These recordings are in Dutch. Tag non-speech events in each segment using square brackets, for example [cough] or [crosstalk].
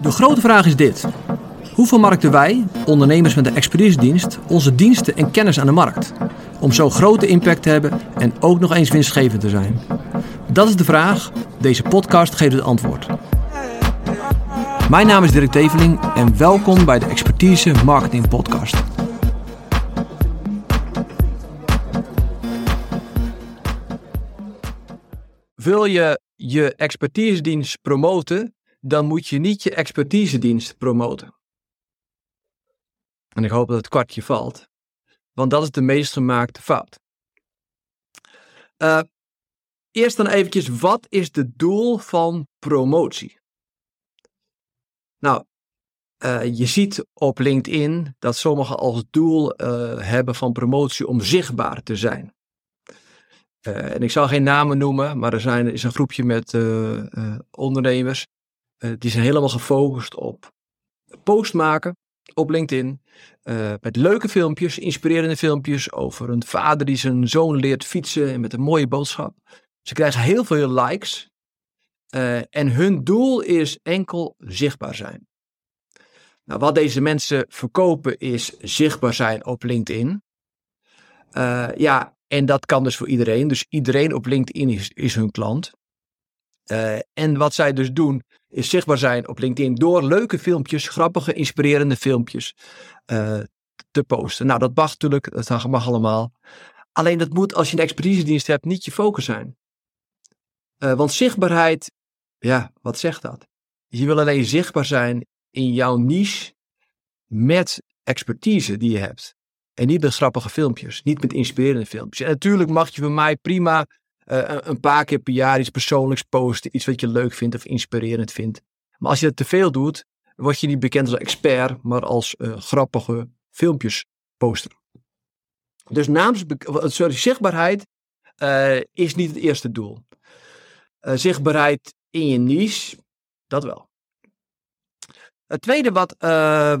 De grote vraag is dit. Hoe vermarkten wij, ondernemers met een expertisedienst, onze diensten en kennis aan de markt? Om zo grote impact te hebben en ook nog eens winstgevend te zijn. Dat is de vraag. Deze podcast geeft het antwoord. Mijn naam is Dirk Teveling en welkom bij de Expertise Marketing Podcast. Wil je je expertisedienst promoten, dan moet je niet je expertisedienst promoten. En ik hoop dat het kwartje valt, want dat is de meest gemaakte fout. Uh, eerst dan eventjes, wat is het doel van promotie? Nou, uh, je ziet op LinkedIn dat sommigen als doel uh, hebben van promotie om zichtbaar te zijn. En ik zal geen namen noemen, maar er zijn, is een groepje met ondernemers. Die zijn helemaal gefocust op post maken op LinkedIn. met leuke filmpjes, inspirerende filmpjes over een vader die zijn zoon leert fietsen en met een mooie boodschap. Ze krijgen heel veel likes. en hun doel is enkel zichtbaar zijn. Nou, wat deze mensen verkopen is zichtbaar zijn op LinkedIn. Ja, en dat kan dus voor iedereen. Dus iedereen op LinkedIn is hun klant. Uh, en wat zij dus doen, is zichtbaar zijn op LinkedIn door leuke filmpjes, grappige, inspirerende filmpjes uh, te posten. Nou, dat mag natuurlijk, dat mag allemaal. Alleen dat moet, als je een expertisedienst hebt, niet je focus zijn. want zichtbaarheid, ja, wat zegt dat? Je wil alleen zichtbaar zijn in jouw niche met expertise die je hebt. En niet met grappige filmpjes, niet met inspirerende filmpjes. En natuurlijk mag je van mij prima uh, een paar keer per jaar iets persoonlijks posten, iets wat je leuk vindt of inspirerend vindt. Maar als je dat te veel doet, word je niet bekend als expert, maar als uh, grappige filmpjes poster. Dus naams, sorry, zichtbaarheid uh, is niet het eerste doel. zichtbaarheid in je niche, dat wel. Het tweede wat uh,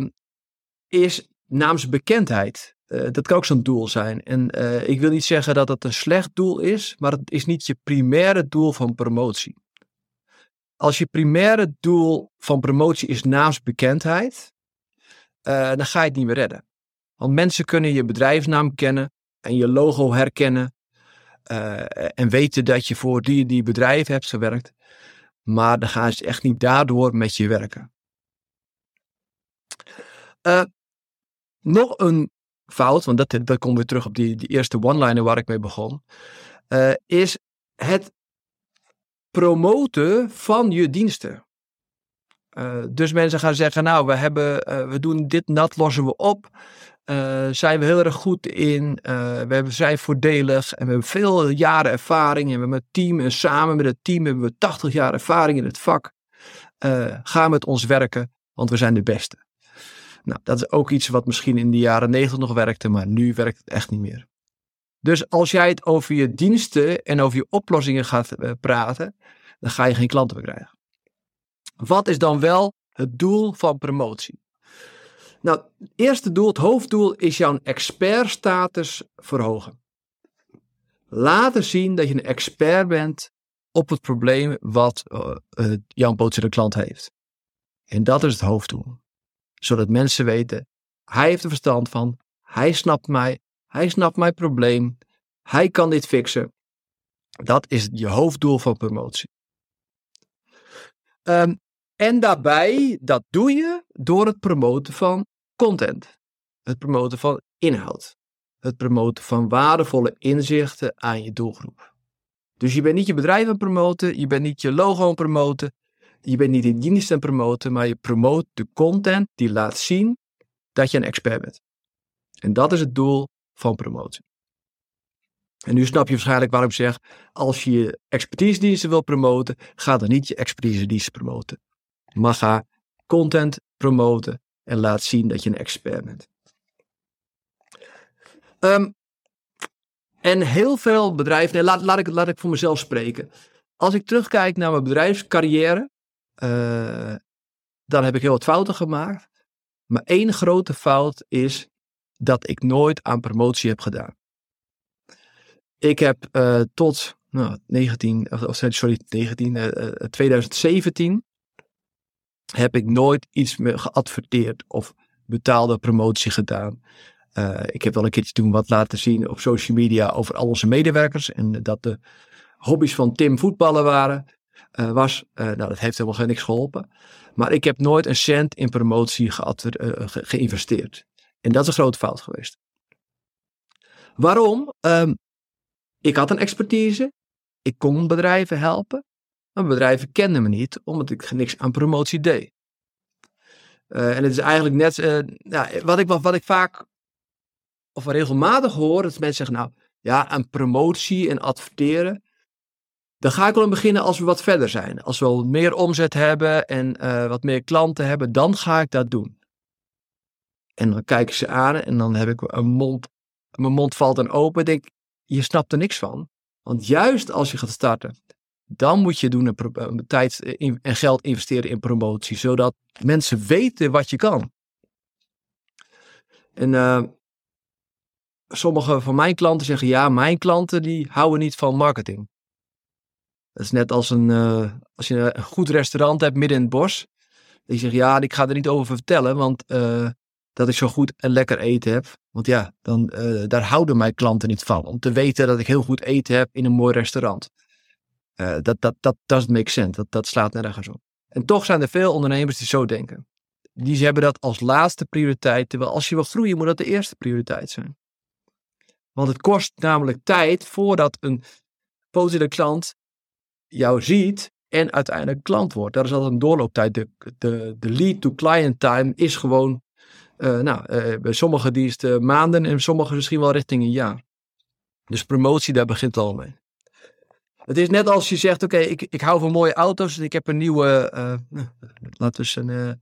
is naamsbekendheid. Uh, dat kan ook zo'n doel zijn. En uh, ik wil niet zeggen dat het een slecht doel is, maar het is niet je primaire doel van promotie. Als je primaire doel van promotie is naamsbekendheid, uh, dan ga je het niet meer redden. Want mensen kunnen je bedrijfsnaam kennen en je logo herkennen en weten dat je voor die die bedrijf hebt gewerkt. Maar dan gaan ze echt niet daardoor met je werken. Nog een fout, want dat, dat komt weer terug op die, die eerste one-liner waar ik mee begon, uh, is het promoten van je diensten. Uh, dus mensen gaan zeggen, nou, we, hebben, we doen dit, dat lossen we op. zijn we heel erg goed in. we hebben, zijn voordelig en we hebben veel jaren ervaring. En we hebben team en samen met het team hebben we 80 jaar ervaring in het vak. ga met ons werken, want we zijn de beste. Nou, dat is ook iets wat misschien in de jaren 90 nog werkte, maar nu werkt het echt niet meer. Dus als jij het over je diensten en over je oplossingen gaat eh, praten, dan ga je geen klanten meer krijgen. Wat is dan wel het doel van promotie? Nou, het eerste doel, het hoofddoel, is jouw expertstatus verhogen. Laten zien dat je een expert bent op het probleem wat uh, uh, jouw potentiële klant heeft. En dat is het hoofddoel zodat mensen weten, hij heeft er verstand van, hij snapt mij, hij snapt mijn probleem, hij kan dit fixen. Dat is je hoofddoel van promotie. Um, en daarbij, dat doe je door het promoten van content. Het promoten van inhoud. Het promoten van waardevolle inzichten aan je doelgroep. Dus je bent niet je bedrijf aan het promoten, je bent niet je logo aan het promoten, je bent niet in dienst aan promoten, maar je promoot de content die laat zien dat je een expert bent. En dat is het doel van promotie. En nu snap je waarschijnlijk waarom ik zeg, als je je expertisediensten wil promoten, ga dan niet je expertisediensten promoten. Maar ga content promoten en laat zien dat je een expert bent. Um, en heel veel bedrijven, nee, laat, laat, ik, laat ik voor mezelf spreken. Als ik terugkijk naar mijn bedrijfscarrière, uh, dan heb ik heel wat fouten gemaakt. Maar één grote fout is dat ik nooit aan promotie heb gedaan. Ik heb uh, tot nou, 19, of, sorry, 19, uh, 2017 heb ik nooit iets geadverteerd of betaalde promotie gedaan. Ik heb wel een keertje toen wat laten zien op social media over al onze medewerkers. En dat de hobby's van Tim voetballen waren. Uh, was, uh, nou, dat heeft helemaal niks geholpen. Maar ik heb nooit een cent in promotie ge geïnvesteerd. En dat is een grote fout geweest. Waarom? Um, ik had een expertise. Ik kon bedrijven helpen. Maar bedrijven kenden me niet, omdat ik niks aan promotie deed. En het is eigenlijk net ja, wat, ik, wat ik vaak of regelmatig hoor, dat mensen zeggen, nou ja, aan promotie en adverteren, dan ga ik wel beginnen als we wat verder zijn. Als we meer omzet hebben en uh, wat meer klanten hebben, dan ga ik dat doen. En dan kijken ze aan en dan heb ik mond, mijn mond valt dan open en denk, je snapt er niks van. Want juist als je gaat starten, dan moet je doen een, tijd en geld investeren in promotie, zodat mensen weten wat je kan. En uh, sommige van mijn klanten zeggen, ja, mijn klanten die houden niet van marketing. Dat is net als een, uh, als je een goed restaurant hebt midden in het bos. Die zegt, ja, ik ga er niet over vertellen, want uh, dat ik zo goed en lekker eten heb. Want ja, dan, uh, daar houden mijn klanten niet van. Om te weten dat ik heel goed eten heb in een mooi restaurant. dat, dat, dat doesn't make sense. Dat, dat slaat nergens op. En toch zijn er veel ondernemers die zo denken. Die hebben dat als laatste prioriteit. Terwijl als je wil groeien, moet dat de eerste prioriteit zijn. Want het kost namelijk tijd voordat een potentiële klant jou ziet en uiteindelijk klant wordt. Daar is altijd een doorlooptijd. De, de, de lead-to-client time is gewoon, uh, nou, uh, bij sommigen die is het maanden en sommigen misschien wel richting een jaar. Dus promotie, daar begint al mee. Het is net als je zegt, oké, ik, ik hou van mooie auto's en ik heb een nieuwe, uh, [laughs] laten we een,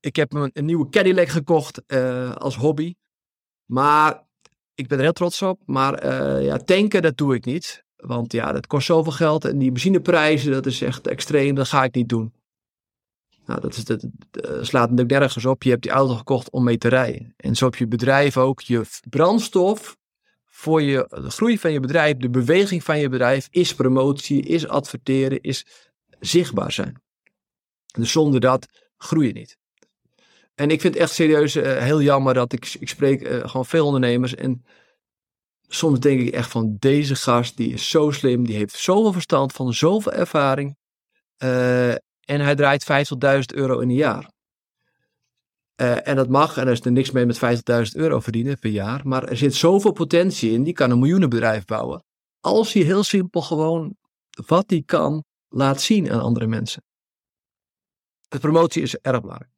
ik heb een, een, nieuwe Cadillac gekocht als hobby. Maar ik ben er heel trots op, maar ja, tanken, dat doe ik niet. Want ja, dat kost zoveel geld. En die benzineprijzen, dat is echt extreem. Dat ga ik niet doen. Nou, dat, is, dat, dat slaat natuurlijk nergens op. Je hebt die auto gekocht om mee te rijden. En zo heb je bedrijf ook je brandstof voor je, de groei van je bedrijf, de beweging van je bedrijf, is promotie, is adverteren, is zichtbaar zijn. Dus zonder dat groei je niet. En ik vind het echt serieus uh, heel jammer dat ik, ik spreek uh, gewoon veel ondernemers. En soms denk ik echt van deze gast, die is zo slim, die heeft zoveel verstand van zoveel ervaring. Uh, en hij draait 50.000 euro in een jaar. en dat mag, en er is er niks mee met 50.000 euro verdienen per jaar. Maar er zit zoveel potentie in, die kan een miljoenenbedrijf bouwen. Als hij heel simpel gewoon wat hij kan laat zien aan andere mensen. De promotie is erg belangrijk.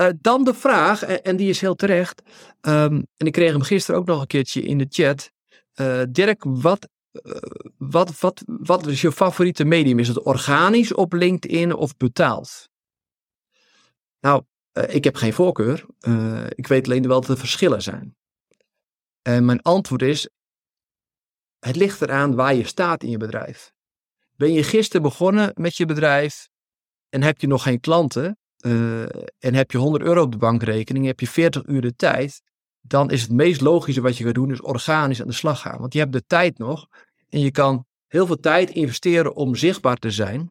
Uh, dan de vraag, en, die is heel terecht. Um, en ik kreeg hem gisteren ook nog een keertje in de chat. Uh, Dirk, wat, uh, wat, wat, wat is je favoriete medium? Is het organisch op LinkedIn of betaald? Nou, ik heb geen voorkeur. ik weet alleen wel dat er verschillen zijn. En mijn antwoord is: het ligt eraan waar je staat in je bedrijf. Ben je gisteren begonnen met je bedrijf en heb je nog geen klanten? Uh, en heb je 100 euro op de bankrekening, heb je 40 uur de tijd, dan is het meest logische wat je gaat doen, is organisch aan de slag gaan. Want je hebt de tijd nog en je kan heel veel tijd investeren om zichtbaar te zijn.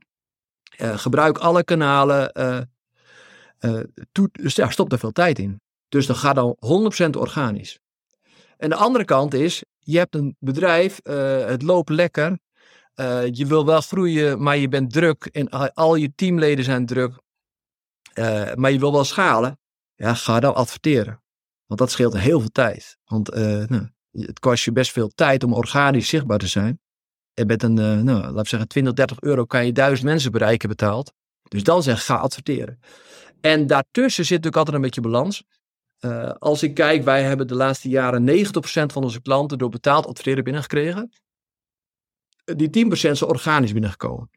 Uh, gebruik alle kanalen. Uh, toe, dus ja, stop er veel tijd in. Dus dan gaat dan 100% organisch. En de andere kant is, je hebt een bedrijf, het loopt lekker. je wil wel groeien, maar je bent druk en al je teamleden zijn druk. Uh, maar je wil wel schalen. Ja, ga dan adverteren. Want dat scheelt heel veel tijd. Want uh, nou, het kost je best veel tijd om organisch zichtbaar te zijn. En met een, uh, nou, zeggen, 20, 30 euro kan je duizend mensen bereiken betaald. Dus dan zeg ga adverteren. En daartussen zit natuurlijk altijd een beetje balans. als ik kijk, wij hebben de laatste jaren 90% van onze klanten door betaald adverteren binnengekregen. Die 10% zijn organisch binnengekomen.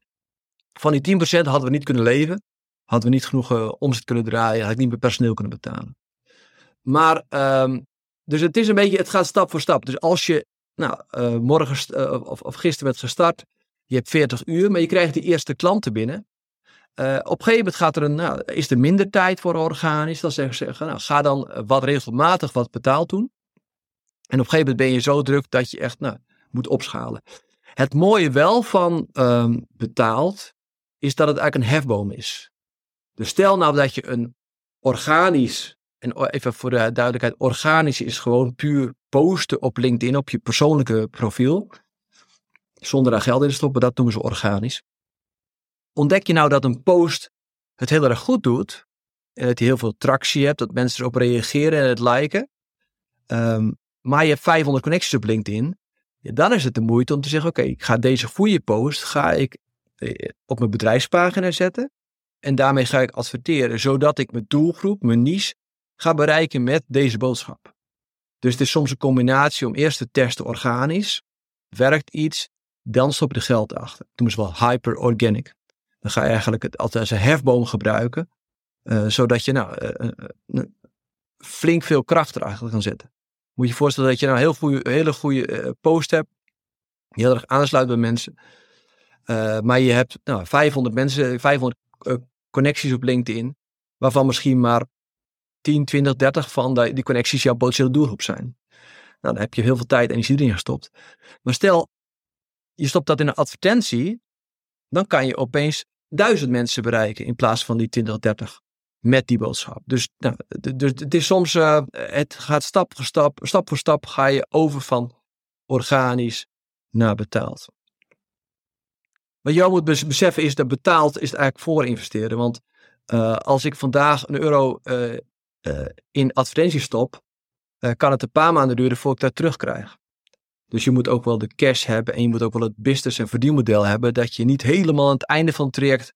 Van die 10% hadden we niet kunnen leven. Hadden we niet genoeg uh, omzet kunnen draaien, had ik niet meer personeel kunnen betalen. Maar, um, dus het is een beetje, het gaat stap voor stap. Dus als je, nou, uh, morgen uh, of, of gisteren werd gestart, je hebt 40 uur, maar je krijgt die eerste klanten binnen. op een gegeven moment gaat er een, nou, is er minder tijd voor organisch. Dan zeggen ze, nou, ga dan wat regelmatig wat betaald doen. En op een gegeven moment ben je zo druk dat je echt nou, moet opschalen. Het mooie wel van um, betaald is dat het eigenlijk een hefboom is. Dus stel nou dat je een organisch, en even voor de duidelijkheid, organisch is gewoon puur posten op LinkedIn op je persoonlijke profiel. Zonder daar geld in te stoppen, dat noemen ze organisch. Ontdek je nou dat een post het heel erg goed doet, en dat je heel veel tractie hebt, dat mensen erop reageren en het liken, ehm, maar je hebt 500 connecties op LinkedIn, dan is het de moeite om te zeggen, oké, ik ga deze goede post ga ik eh, op mijn bedrijfspagina zetten en daarmee ga ik adverteren, zodat ik mijn doelgroep, mijn niche, ga bereiken met deze boodschap. Dus het is soms een combinatie om eerst te testen organisch, werkt iets, dan stop je er geld achter. Noemen ze wel hyper organic. Dan ga je eigenlijk het altijd als een hefboom gebruiken, uh, zodat je nou uh, flink veel kracht erachter kan zetten. Moet je je voorstellen dat je nou heel goede, hele goede post hebt, die heel erg aansluit bij mensen. maar je hebt nou, 500 mensen, 500 connecties op LinkedIn, waarvan misschien maar 10, 20, 30 van die, connecties jouw potentiële doelgroep zijn. Nou, dan heb je heel veel tijd en energie erin gestopt. Maar stel, je stopt dat in een advertentie, dan kan je opeens duizend mensen bereiken in plaats van die 20, 30 met die boodschap. Dus, nou, dus het is soms, uh, het gaat stap voor stap, stap voor stap ga je over van organisch naar betaald. Wat je moet beseffen is dat betaald is eigenlijk voor investeren. Want uh, als ik vandaag een euro uh, uh, in advertenties stop, kan het een paar maanden duren voordat ik dat terugkrijg. Dus je moet ook wel de cash hebben en je moet ook wel het business en verdienmodel hebben dat je niet helemaal aan het einde van het traject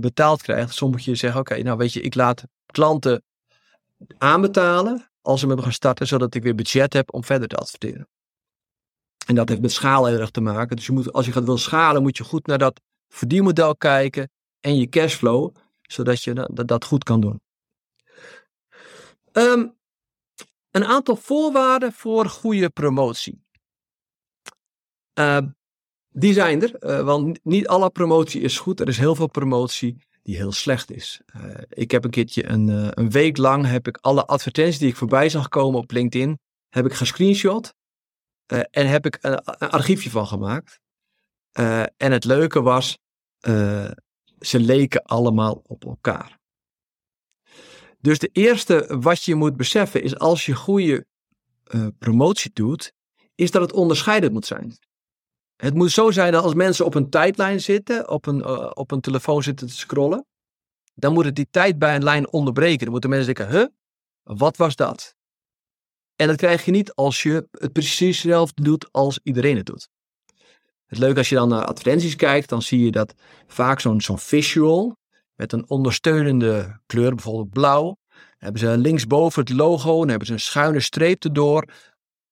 betaald krijgt. Soms moet je zeggen, oké, nou weet je, ik laat klanten aanbetalen als ze met me gaan starten, zodat ik weer budget heb om verder te adverteren. En dat heeft met schaal heel erg te maken. Dus je moet, als je gaat wil schalen, moet je goed naar dat verdienmodel kijken en je cashflow, zodat je dat, goed kan doen. Um, een aantal voorwaarden voor goede promotie. Uh, die zijn er, uh, want niet alle promotie is goed. Er is heel veel promotie die heel slecht is. Uh, ik heb een keertje een, een week lang heb ik alle advertenties die ik voorbij zag komen op LinkedIn, heb ik gescreenshot uh, en heb ik een, een, archiefje van gemaakt. Uh, en het leuke was, uh, ze leken allemaal op elkaar. Dus de eerste wat je moet beseffen is als je goede promotie doet, is dat het onderscheidend moet zijn. Het moet zo zijn dat als mensen op een tijdlijn zitten, op een, op een telefoon zitten te scrollen, dan moet het die tijd bij een lijn onderbreken. Dan moeten mensen denken, huh, wat was dat? En dat krijg je niet als je het precies hetzelfde doet als iedereen het doet. Het leuke als je dan naar advertenties kijkt, dan zie je dat vaak zo'n zo'n visual met een ondersteunende kleur, bijvoorbeeld blauw. Dan hebben ze linksboven het logo en hebben ze een schuine streep erdoor.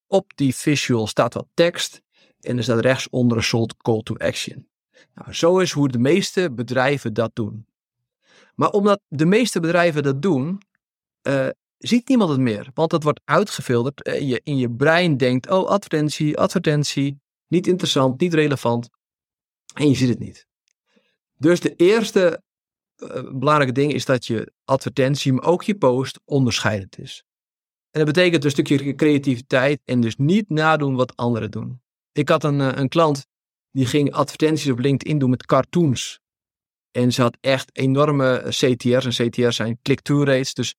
Op die visual staat wat tekst en er staat rechtsonder een soort call to action. Nou, zo is hoe de meeste bedrijven dat doen. Maar omdat de meeste bedrijven dat doen, uh, ziet niemand het meer. Want het wordt uitgefilterd. En je in je brein denkt, oh advertentie, advertentie. Niet interessant, niet relevant. En je ziet het niet. Dus de eerste uh, belangrijke ding is dat je advertentie, maar ook je post onderscheidend is. En dat betekent een stukje creativiteit en dus niet nadoen wat anderen doen. Ik had een, uh, een klant die ging advertenties op LinkedIn doen met cartoons. En ze had echt enorme CTR's. En CTR's zijn click-through rates. Dus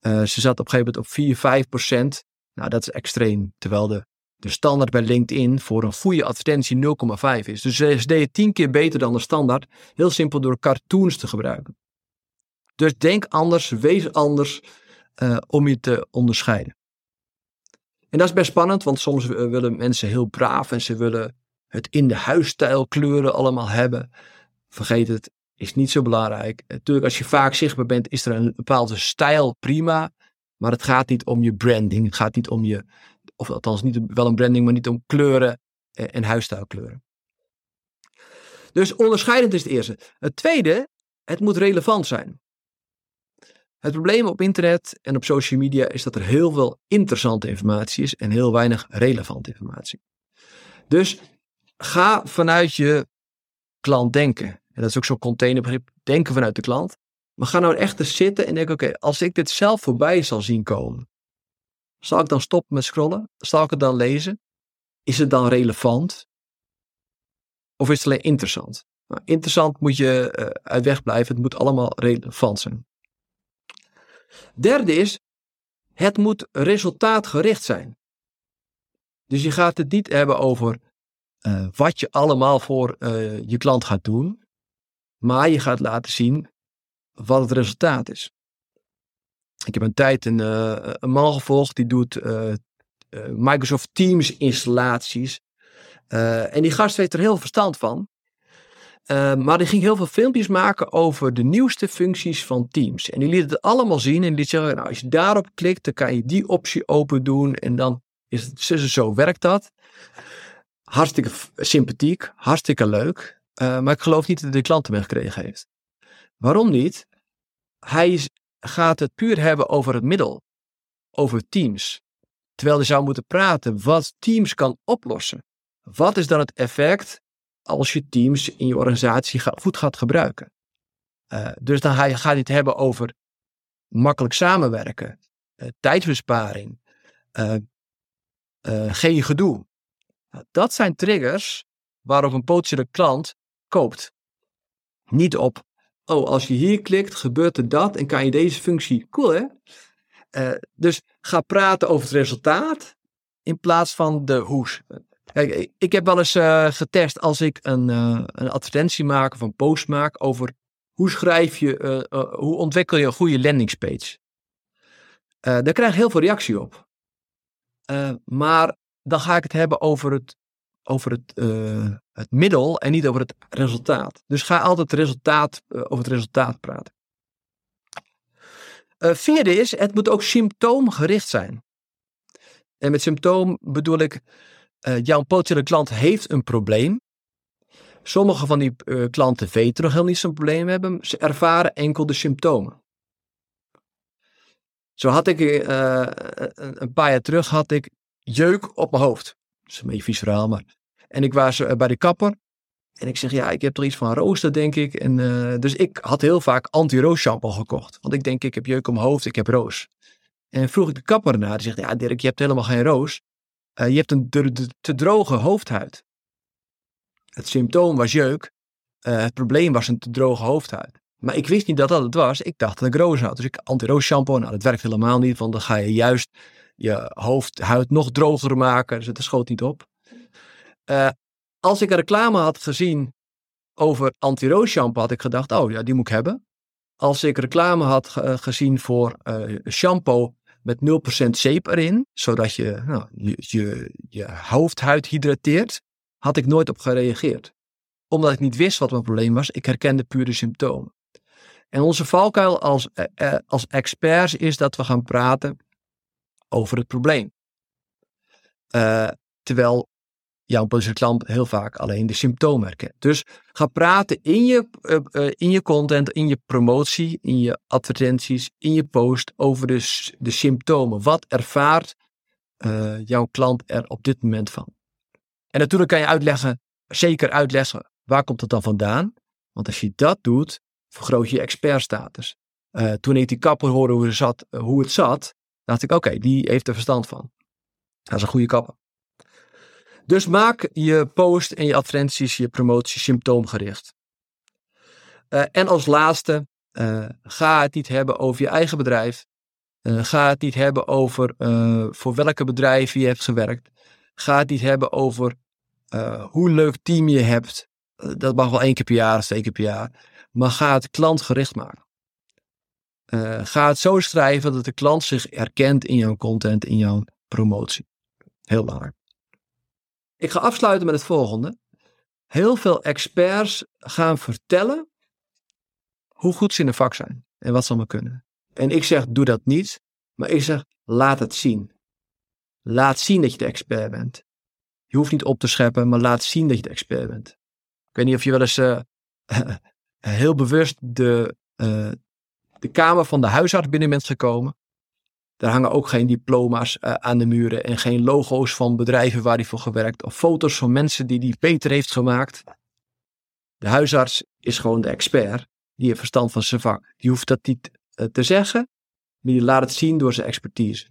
uh, ze zat op een gegeven moment op 4, 5 procent. Nou, dat is extreem. Terwijl de, de standaard bij LinkedIn voor een goede advertentie 0,5 is. Dus ze deed 10 keer beter dan de standaard. Heel simpel door cartoons te gebruiken. Dus denk anders, wees anders uh, om je te onderscheiden. En dat is best spannend, want soms willen mensen heel braaf en ze willen het in de huisstijl kleuren allemaal hebben. Vergeet het, is niet zo belangrijk. Natuurlijk, als je vaak zichtbaar bent, is er een bepaalde stijl prima. Maar het gaat niet om je branding. Het gaat niet om je, of althans niet wel een branding, maar niet om kleuren en huisstijlkleuren. Dus onderscheidend is het eerste. Het tweede, het moet relevant zijn. Het probleem op internet en op social media is dat er heel veel interessante informatie is en heel weinig relevante informatie. Dus ga vanuit je klant denken. Dat is ook zo'n containerbegrip, denken vanuit de klant. Maar ga nou echt eens zitten en denk, oké, als ik dit zelf voorbij zal zien komen, zal ik dan stoppen met scrollen? Zal ik het dan lezen? Is het dan relevant? Of is het alleen interessant? Nou, interessant moet je uh, uit weg blijven. Het moet allemaal relevant zijn. Derde is, het moet resultaatgericht zijn. Dus je gaat het niet hebben over uh, wat je allemaal voor uh, je klant gaat doen, maar je gaat laten zien wat het resultaat is. Ik heb een tijd een, uh, een man gevolgd die doet Microsoft Teams installaties. en die gast weet er heel verstand van. maar die ging heel veel filmpjes maken over de nieuwste functies van Teams. En die liet het allemaal zien. En die zeggen, nou, als je daarop klikt, dan kan je die optie open doen. En dan is het zo, zo werkt dat. Hartstikke sympathiek, hartstikke leuk. Uh, maar ik geloof niet dat hij de klanten meegekregen heeft. Waarom niet? Hij gaat het puur hebben over het middel, over Teams. Terwijl hij zou moeten praten wat Teams kan oplossen. Wat is dan het effect als je Teams in je organisatie goed gaat gebruiken? Uh, dus dan gaat hij het hebben over makkelijk samenwerken, uh, geen gedoe. Nou, dat zijn triggers waarop een potentiële klant koopt. Niet op, oh, als je hier klikt, gebeurt er dat en kan je deze functie. Cool hè? Uh, dus ga praten over het resultaat in plaats van de hoes. Kijk, ik heb wel eens uh, getest als ik een, uh, een advertentie maak of een post maak over hoe schrijf je, hoe ontwikkel je een goede landingspage. daar krijg ik heel veel reactie op. maar dan ga ik het hebben over het, over het, uh, het middel en niet over het resultaat. Dus ga altijd resultaat, uh, over het resultaat praten. Uh, vierde is, het moet ook symptoomgericht zijn. En met symptoom bedoel ik, jouw potentiële klant heeft een probleem. Sommige van die klanten weten nog heel niet zo'n probleem hebben. Ze ervaren enkel de symptomen. Zo had ik een paar jaar terug had ik jeuk op mijn hoofd. Dat is een beetje vies verhaal, maar. En ik was bij de kapper. En ik zeg, ja, ik heb er iets van rooster, denk ik. En, uh, dus ik had heel vaak anti-roos shampoo gekocht. Want ik denk, ik heb jeuk op mijn hoofd, ik heb roos. En vroeg ik de kapper naar. Die zegt, ja Dirk, je hebt helemaal geen roos. Uh, je hebt een te, droge hoofdhuid. Het symptoom was jeuk. Het probleem was een te droge hoofdhuid. Maar ik wist niet dat dat het was. Ik dacht dat ik roos had. Dus ik anti-roos shampoo. Nou, dat werkt helemaal niet. Want dan ga je juist je hoofdhuid nog droger maken. Dus het schoot niet op. Uh, als ik een reclame had gezien over anti-roos shampoo, had ik gedacht, oh ja, die moet ik hebben. Als ik reclame had uh, gezien voor uh, shampoo met 0% zeep erin, zodat je, nou, je, je, hoofdhuid hydrateert, had ik nooit op gereageerd. Omdat ik niet wist wat mijn probleem was, ik herkende puur de symptomen. En onze valkuil als, als experts is dat we gaan praten over het probleem. Terwijl jouw potentiële klant heel vaak alleen de symptomen herkent. Dus ga praten in je, uh, uh, in je content, in je promotie, in je advertenties, in je post over de, de symptomen. Wat ervaart jouw klant er op dit moment van? En natuurlijk kan je uitleggen, zeker uitleggen, waar komt het dan vandaan? Want als je dat doet, vergroot je expertstatus. toen ik die kapper hoorde hoe, zat, hoe het zat, dacht ik, oké, die heeft er verstand van. Dat is een goede kapper. Dus maak je post en je advertenties, je promotie symptoomgericht. Uh, en als laatste, uh, ga het niet hebben over je eigen bedrijf. Uh, ga het niet hebben over voor welke bedrijven je hebt gewerkt. Ga het niet hebben over hoe leuk team je hebt. dat mag wel één keer per jaar of twee keer per jaar. Maar ga het klantgericht maken. Ga het zo schrijven dat de klant zich herkent in jouw content, in jouw promotie. Heel belangrijk. Ik ga afsluiten met het volgende. Heel veel experts gaan vertellen hoe goed ze in de vak zijn en wat ze allemaal kunnen. En ik zeg, doe dat niet, maar ik zeg, laat het zien. Laat zien dat je de expert bent. Je hoeft niet op te scheppen, maar laat zien dat je de expert bent. Ik weet niet of je wel eens uh, [laughs] heel bewust de, uh, de kamer van de huisarts binnen bent gekomen. Daar hangen ook geen diploma's uh, aan de muren en geen logo's van bedrijven waar hij voor gewerkt of foto's van mensen die hij beter heeft gemaakt. De huisarts is gewoon de expert, die heeft verstand van zijn vak. Die hoeft dat niet uh, te zeggen, maar die laat het zien door zijn expertise.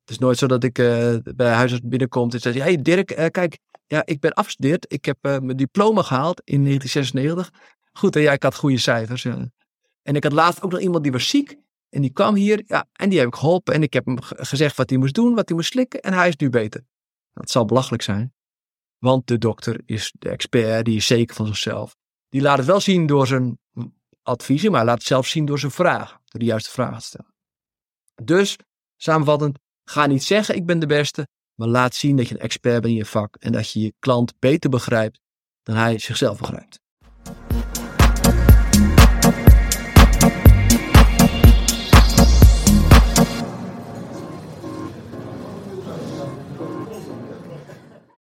Het is nooit zo dat ik uh, bij huisarts binnenkom en zeg: Hey Dirk, kijk, ja, ik ben afgestudeerd. Ik heb mijn diploma gehaald in 1996. Goed, en jij ik had goede cijfers. Ja. En ik had laatst ook nog iemand die was ziek. En die kwam hier. Ja, en die heb ik geholpen. En ik heb hem gezegd wat hij moest doen, wat hij moest slikken. En hij is nu beter. Dat zal belachelijk zijn. Want de dokter is de expert, die is zeker van zichzelf. Die laat het wel zien door zijn adviezen, maar laat het zelf zien door zijn vraag. Door de juiste vragen te stellen. Dus, samenvattend, ga niet zeggen ik ben de beste, maar laat zien dat je een expert bent in je vak en dat je je klant beter begrijpt dan hij zichzelf begrijpt.